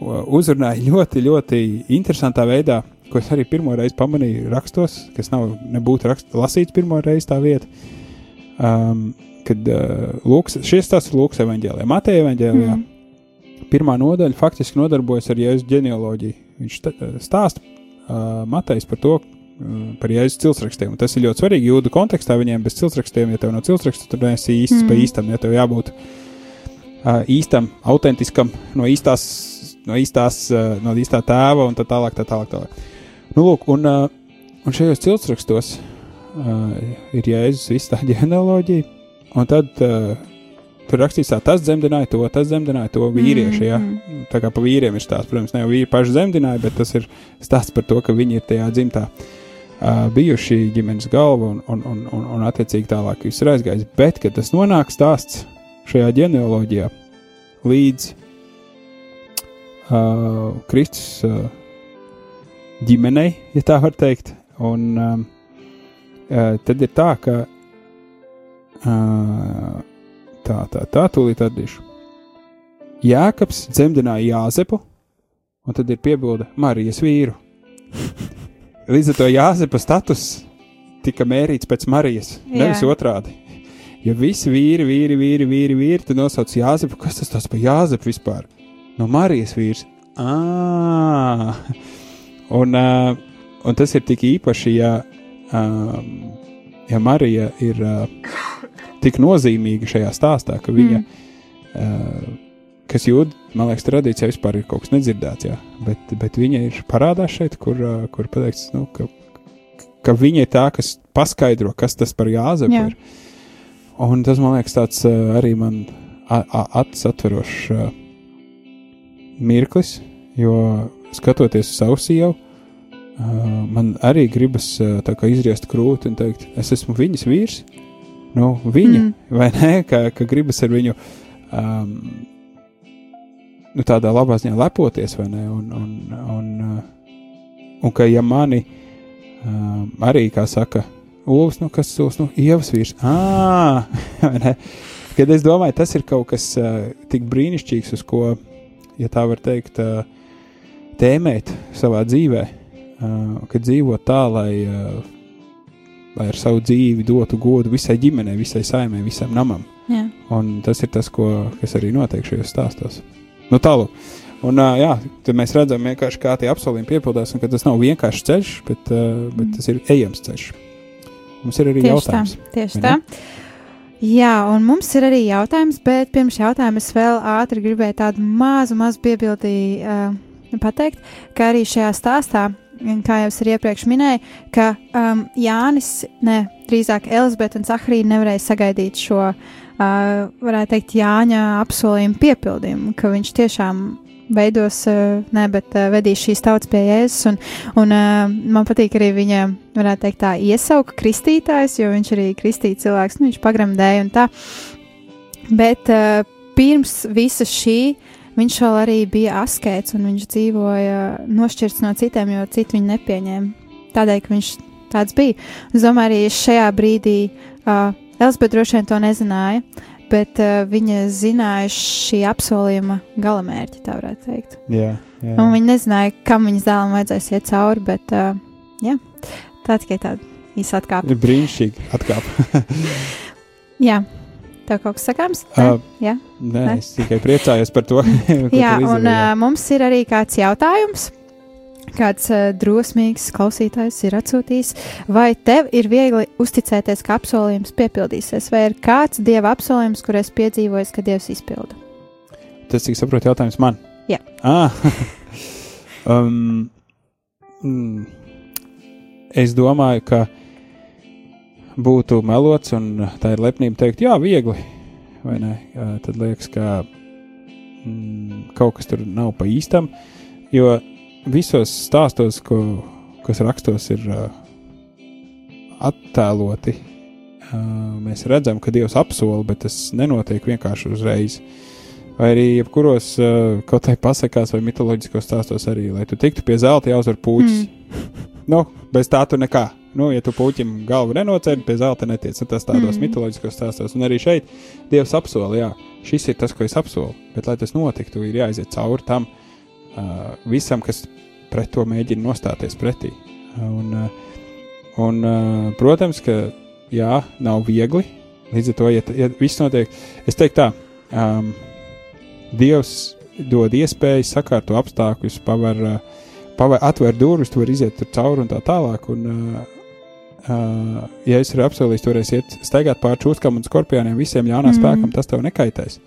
Speaker 2: uzrunāja ļoti, ļoti interesantā veidā, ko es arī pirmo reizi pamanīju rakstos, kas nav nebūtu rakst, lasīts pirmo reizi tā vieta. um, kad uh, Lūks, šis tas ir Lūks evaņģēlijā, Mateja evaņģēlijā.
Speaker 1: Mm.
Speaker 2: Pirmā nodaļa faktiski nodarbojas ar Jēzus ģenealoģiju. Viņš sta- stāsta uh, Matejs par to, uh, par Jēzus ciltsrakstiem. Un tas ir ļoti svarīgi jūdu kontekstā. Viņiem bez ciltsrakstiem, ja tev nav ciltsraksta, tad neesi īsts mm. pa
Speaker 1: Mm.
Speaker 2: īstam, ja tev jābūt uh, īstam, autentiskam, no īstās, no īstās, uh, no īstā tēva un tā tālāk, tā tālāk. Tā tālāk. Nu, lūk, un, uh, un šajos ciltsrakstos uh, ir Jēzus viss tā ģenealoģija, un tad uh, tur rakstīts tā, tas dzemdināja to, tas dzemdināja to vīrieši, ja?
Speaker 1: Mm,
Speaker 2: tā kā pa vīriem ir stāsts, protams, ne jau vīri paši dzemdināja, bet tas ir stāsts par to, ka viņi ir tajā dzimtā uh, bijuši ģimenes galva un, un, un, un, un attiecīgi tālāk viss ir aizgājis. Bet, kad tas nonāk stāsts šajā ģenealoģijā līdz uh, Kristus uh, ģimenei, ja tā var teikt, un um, uh, tad ir tā, ka uh, tā, tā, tā, tūlīt atdīšu. Jēkabs dzemdināja Jāzepu, un tad ir piebilde Marijas vīru. Līdz ar to Jāzepa status tika mērīts pēc Marijas,
Speaker 1: Jā.
Speaker 2: nevis otrādi. Ja visi vīri, vīri, vīri, vīri, vīri tad nosauc Jāzepu, kas tas tāds par Jāzepu vispār? No Marijas vīrs. Ā! Un, uh, un tas ir tik īpaši, ja, um, ja Marija ir uh, tik nozīmīga šajā stāstā, ka viņa, mm. uh, kas jūt, man liekas, tradīcijā vispār ir kaut kas nedzirdēts, jā, bet, bet viņa ir parādās šeit, kur, uh, kur pateikts, nu, ka, ka viņa ir tā, kas paskaidro, kas tas par Jāzepu
Speaker 1: Jā.
Speaker 2: ir. Un tas, man liekas, tāds uh, arī man acis atverošs uh, mirklis, jo skatoties uz savu sievu, uh, man arī gribas uh, tā kā izriest krūti un teikt, es esmu viņas vīrs. Nu, viņa, mm. Vai ne? Ka, ka gribas ar viņu um, nu, tādā labā ziņā lepoties, vai ne? Un, un, un, uh, un ka ja mani um, arī, kā saka, Ulas, nu kas tas nu, ievas vīrs. Ne? Kad es domāju, tas ir kaut kas uh, tik brīnišķīgs, uz ko, ja tā var teikt, uh, tēmēt savā dzīvē, uh, kad dzīvo tā, lai, uh, lai ar savu dzīvi dotu godu visai ģimenei, visai saimē, visam namam.
Speaker 1: Jā.
Speaker 2: Un tas ir tas, ko, kas arī notiek šajos stāstos. Nu, tālu. Un, uh, jā, tad mēs redzam, kā tie apsolījumi piepildās, un ka tas nav vienkārši ceļš, bet, uh, bet tas ir ejams ceļš. Mums ir arī
Speaker 1: Tieši
Speaker 2: jautājums.
Speaker 1: tā. Tieši tā. Jā, un mums ir arī jautājums, bet pirms jautājuma es vēl ātri gribēju tādu mazu, mazu piebildi uh, pateikt, ka arī šajā stāstā, kā jau es arī iepriekš minēju, ka um, Jānis, ne, drīzāk Elizabete un Zaharija nevarēja sagaidīt šo, uh, varētu teikt, Jāņa apsolījumu piepildījumu, ka viņš tiešām veidos, uh, ne, bet uh, vedīs šīs tautas pie Jēzus. Un, un uh, man patīk arī viņa, varētu teikt, tā iesauka kristītājs, jo viņš arī kristīja cilvēks, nu, viņš pagremdēja un tā. Bet uh, pirms visa šī viņš vēl arī bija askēts un viņš dzīvoja nošķirts no citiem, jo citi viņu nepieņēma. Tādēļ, ka viņš tāds bija. Es domāju, arī šajā brīdī uh, Elizabete droši vien to nezināja, bet uh, viņa zināja šī apsolījuma galamērķi, tā varētu teikt.
Speaker 2: Jā, jā.
Speaker 1: Un viņa nezināja, kam viņas dēlam vajadzēs iet cauri, bet uh, jā, tā tikai tāda īsa atkāpe.
Speaker 2: Brīnišķīgi atkāp.
Speaker 1: Jā, tev kaut kas sakāms? Nē?
Speaker 2: Uh,
Speaker 1: jā,
Speaker 2: Nē,
Speaker 1: Ne?
Speaker 2: es tikai priecājos par to.
Speaker 1: jā un uh, mums ir arī kāds jautājums. Kāds uh, drosmīgs klausītājs ir atsūtījis, vai tev ir viegli uzticēties, ka apsolījums piepildīsies, vai ir kāds dieva apsolījums, kur es piedzīvoju, ka dievs izpilda?
Speaker 2: Tas, cik saprotu, jautājums man.
Speaker 1: Jā.
Speaker 2: Ah. um, mm, es domāju, ka būtu melots, un tā ir lepnība teikt, jā, viegli. Vai ne? Tad liekas, ka mm, kaut kas tur nav pa īstam. Jo visos stāstos, ko, kas rakstos, ir uh, attēloti. Uh, mēs redzam, ka Dievs apsola, bet tas nenotiek vienkārši uzreiz. Vai arī jebkuros uh, kaut vai pasakās vai mitoloģiskos stāstos arī, lai tu tiktu pie zelta, jāuzvar puķis. Mm. Nu, bez tā tu nekā. Nu, ja tu puķim galvu nenocēri, pie zelta netiec. Nu, tas tādos mm. mitoloģiskos stāstos. Un arī šeit Dievs apsola, jā, šis ir tas, ko es apsolu. Bet, lai tas notiktu, ir jāiziet cauri tam uh, visam, kas pret to mēģina nostāties pretī. Un, uh, un, uh, protams, ka jā, nav viegli, Līdz ar to, ja, ja viss notiek, es teiktu tā, um, Dievs dod iespēju, sakārto apstākļus, paver, uh, atver durvis, tu vari iziet tur cauri un tā tālāk. Un, uh, uh, ja es arī apsolīju, toreiz iet staigāt pāri čūskām un skorpioniem, visiem ļaunā mm. spēkam, tas tev nekaitēs.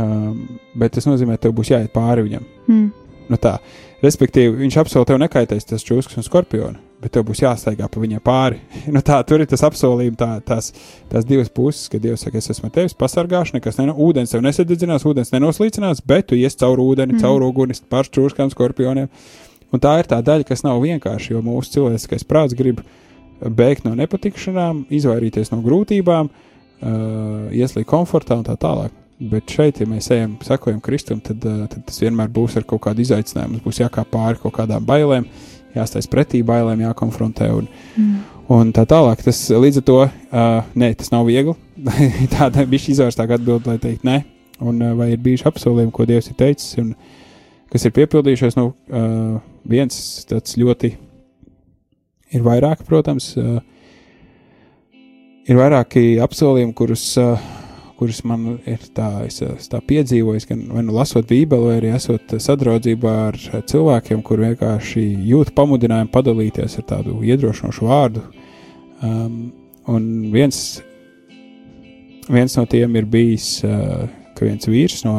Speaker 2: Um, bet tas nozīmē, ka tev būs jāiet pāri viņam.
Speaker 1: Mm.
Speaker 2: Nu tā, respektīvi, viņš apsolīja, tev nekaitēs tas čūskas un skorpioni, bet tev būs jāstaigā pa viņiem pāri. nu tā, tur ir tas apsolījums, tā, tās, tās divas puses, ka Dievs saka, es esmu tevis pasargāšu, nekas no ūdens tev nesadedzinās, ūdens nenoslīcinās, bet tu ies caur ūdeni, mm. caur uguni, pār čūskām, skorpioniem. Un tā ir tā daļa, kas nav vienkārši, jo mūsu cilvēciskais prāts grib bēgt no nepatikšanām, izvairīties no grūtībām, uh, ieslīgt komfortā un tā tālāk. Bet šeit, ja mēs ejam, sekojam Kristum, tad, uh, tad tas vienmēr būs ar kaut kādu izaicinājumu. Mums būs jākāp pāri kaut kādām bailēm, jāstājas pretī bailēm, jākonfrontē un, mm. un tā tālāk. Tas līdz ar to, uh, nē, tas nav viegli. Tāda bija izvērstāka atbilde, lai teikt, nē, un uh, vai ir bijuši apsolījumi, ko Dievs ir teicis, un kas ir piepildījušies. Nu, uh, viens tāds ļoti ir vairāk, protams, uh, ir vairāki apsolījumi, kurus. Uh, kuras man ir tā, es, es tā piedzīvojis, gan nu lasot Bībeli, vai arī esot sadraudzībā ar cilvēkiem, kur vienkārši jūt pamudinājumu padalīties ar tādu iedrošinošu vārdu. Um, un viens, viens no tiem ir bijis, uh, ka viens vīrs no.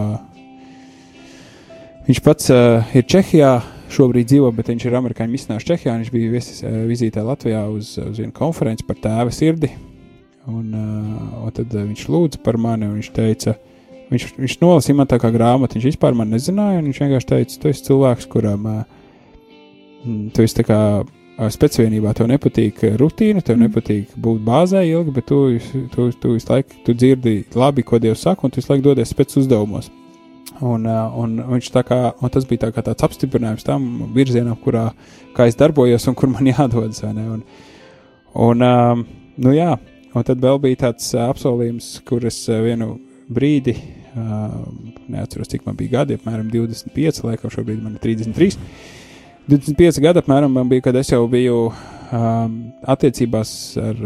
Speaker 2: Viņš pats uh, ir Čehijā, šobrīd dzīvo, bet viņš ir amerikāņu misionārs Čehijā. Viņš bija viesis, uh, vizītē Latvijā uz, uz vienu konferenci par tēva sirdi. Un, uh, un tad viņš lūdza par mani, un viņš teica, viņš, viņš nolasīja man tā kā grāmatu, viņš vispār man nezināja, un viņš vienkārši teica, tu esi cilvēks, kuram uh, tu esi tā kā spēcvienībā, tev nepatīk rutīna, tev mm. nepatīk būt bāzē ilgi, bet tu, tu, tu visu laiku tu dzirdi labi, ko Dievs saka, un tu visu laiku dodies pēc uzdevumos. Un, un, viņš tā kā, un tas bija tā kā tāds apstiprinājums tam virzienam, kurā es darbojos un kur man jādodas. Un, un, um, nu jā, Un tad vēl bija tāds apsolījums, kuras vienu brīdi, neatceros, cik man bija gadi, apmēram 25, laikam šobrīd man ir 33. 25 gadi apmēram man bija, kad es jau biju attiecībās ar,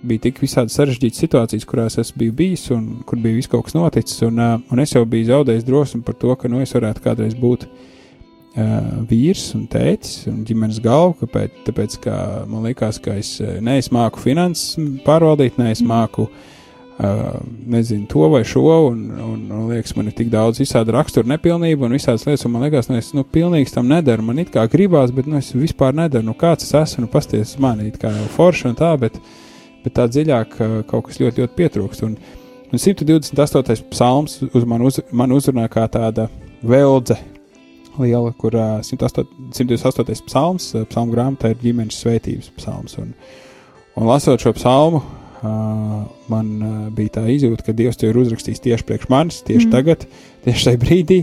Speaker 2: bija tik visādi sarežģītas situācijas, kurās es biju bijis un kur bija viss kaut kas noticis, un, un es jau biju zaudējis drosmi par to, ka, nu, es varētu kādreiz būt uh, vīrs un tētis un ģimenes galva, kāpēc, tāpēc, ka man liekas, ka es neizmāku finanses pārvaldīt, neizmāku, uh, nezinu, to vai šo, un, un, un liekas, man ir tik daudz visādi rakstura nepilnība un visādas lietas, un man liekas, nu, es, nu, pilnīgs tam nedaru, man it kā gribās, bet, nu, es vispār nedaru, nu, kāds es esmu, nu, pasties man, it kā jau forši un tā, bet, bet tā dziļāk kaut kas ļoti, ļoti pietrūkst, un, un 128. psalms uz man, uz, man uzrunā kā tāda veldze, liela, kur uh, 128. psalms, psalmu grāmatā ir ģimenes svētības psalms. Un, un lasot šo psalmu, uh, man uh, bija tā izjūta, ka Dievs to ir uzrakstījis tieši priekš manis, tieši mm. tagad, tieši tajā brīdī.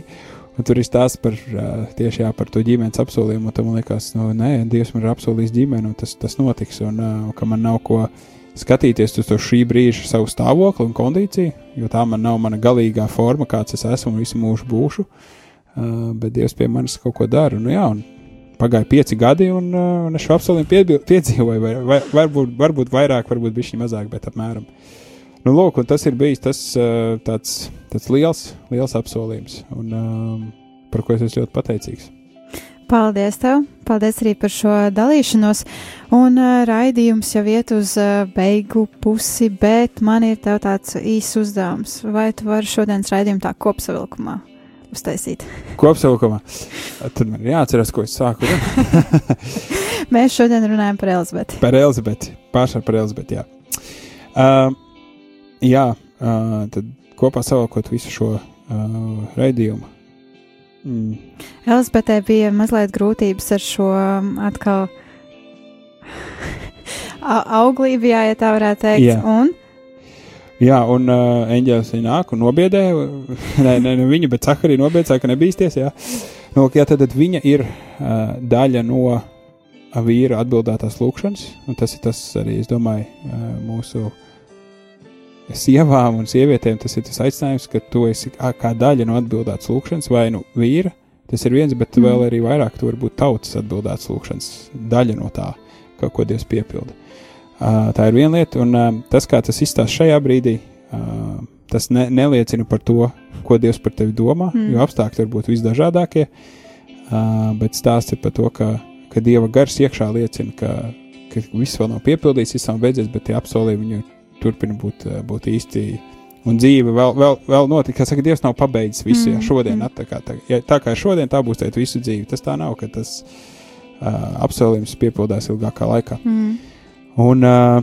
Speaker 2: Un tur ir stāsts par uh, tieši jā, par to ģimenes apsolījumu. Tad man liekas, nu, nē, Dievs man ir apsolījis ģimeni, un tas, tas notiks. Un uh, ka man nav ko skatīties uz to šī brīža savu stāvokli un kondīciju, jo tā man nav mana galīgā forma, kāds es esmu un visu mūžu būšu. Uh, Uh, bet Dievs pie manis kaut ko dara. Nu, jā, pagāja pieci gadi, un, uh, un es šo apsolījumu piedzīvoju. Vai, vai, varbūt, varbūt vairāk, varbūt bišķi mazāk, bet apmēram. Nu, lūk, tas ir bijis tas uh, tāds, tāds liels, liels apsolījums, un, um, par ko es esmu ļoti pateicīgs.
Speaker 1: Paldies tev! Paldies arī par šo dalīšanos. Un uh, raidījums jau iet uz uh, beigu pusi, bet man ir tāds īsts uzdevums. Vai tu vari šodienas raidījumu tā kopsavilkumā uztaisīt.
Speaker 2: Kopsavilkumā. Tad man ir jāatcerās, ko es sāku.
Speaker 1: Mēs šodien runājam par Elizabeti.
Speaker 2: Par Elizabeti. Pārsvarā par Elizabeti, jā. Uh, jā, uh, tad kopā savalkot visu šo uh, raidījumu.
Speaker 1: Mm. Elizabetē bija mazliet grūtības ar šo atkal auglību, ja tā varētu teikt. Jā. Un
Speaker 2: Jā, un uh, eņģēlis viņa nāk un nobiedē, ne, ne, ne viņa, bet Cakarī nobiedē, ka nebīsties, jā. Nu, jā, tad, tad viņa ir uh, daļa no vīra atbildētās lūkšanas, un tas ir tas arī, es domāju, uh, mūsu sievām un sievietēm, tas ir tas aicinājums, ka tu esi kā daļa no atbildētas lūkšanas, vai nu vīra, tas ir viens, bet mm. vēl arī vairāk tu vari būt tautas atbildētas lūkšanas daļa no tā, ko Dievs piepilda. Uh, tā ir viena lieta, un tas, kā tas izstāsta šajā brīdī, tas ne, neliecina par to, ko Dievs par tevi domā, mm. jo apstākļi var būt visdažādākie, bet stāsts ir par to, ka, ka Dieva gars iekšā liecina, ka, ka viss vēl nav piepildīts, viss nav beidzies, bet tie apsolījumi turpina būt, būt īsti. Un dzīve vēl, vēl, vēl notika, kā saka, Dievs nav pabeidzis visu, mm. ja šodien, mm. tā kā, tā, ja, tā kā šodien, tā būs teikt visu dzīvi. Tas tā nav, ka tas uh, apsolījums piepildās ilgākā laikā. Mm. Un, uh,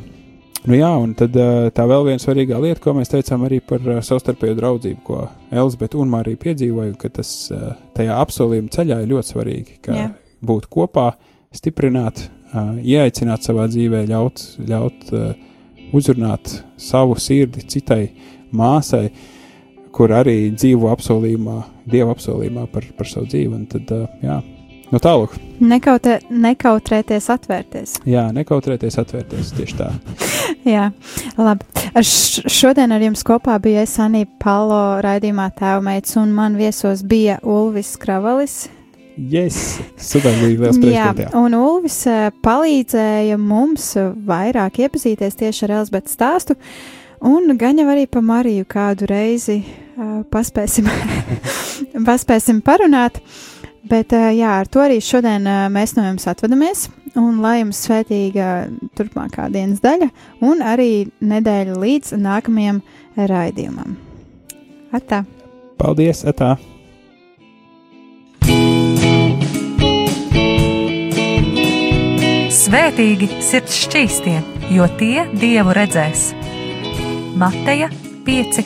Speaker 2: nu jā, un tad uh, tā vēl viena svarīgā lieta, ko mēs teicām arī par uh, savstarpēju draudzību, ko Elizabete un Marija piedzīvoja, ka tas tajā apsolījuma ceļā ir ļoti svarīgi, ka jā. būt kopā, stiprināt, ieaicināt savā dzīvē, ļaut, ļaut uzrunāt savu sirdi citai māsai, kur arī dzīvo apsolījumā, dieva apsolījumā par, par savu dzīvi. Un tad, jā, Nu, tālāk.
Speaker 1: Nekautē, nekautrēties atvērties.
Speaker 2: Jā, nekautrēties atvērties tieši tā.
Speaker 1: Jā, labi. Ar šodien ar jums kopā bija es Anija Palo raidījumā tēvmeids, un man viesos bija Ulvis Kravalis.
Speaker 2: Yes, sadarbīgi liels prieks. Jā,
Speaker 1: un Ulvis eh, palīdzēja mums vairāk iepazīties tieši ar Elzbetas stāstu, un gan jau arī pa Mariju kādu reizi uh, paspēsim, paspēsim parunāt. Uh, Bet jā, ar to arī šodien mēs no jums atvadamies. Un lai jums svētīga turpmākā dienas daļa, un arī nedēļa līdz nākamajam raidījumam. Atā!
Speaker 2: Paldies! Atā!
Speaker 5: Svētīgi sirds šķīstie, jo tie dievu redzēs. Mateja 5,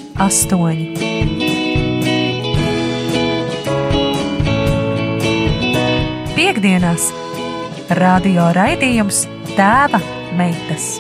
Speaker 5: piekdienās radio raidījums Tēva meitas.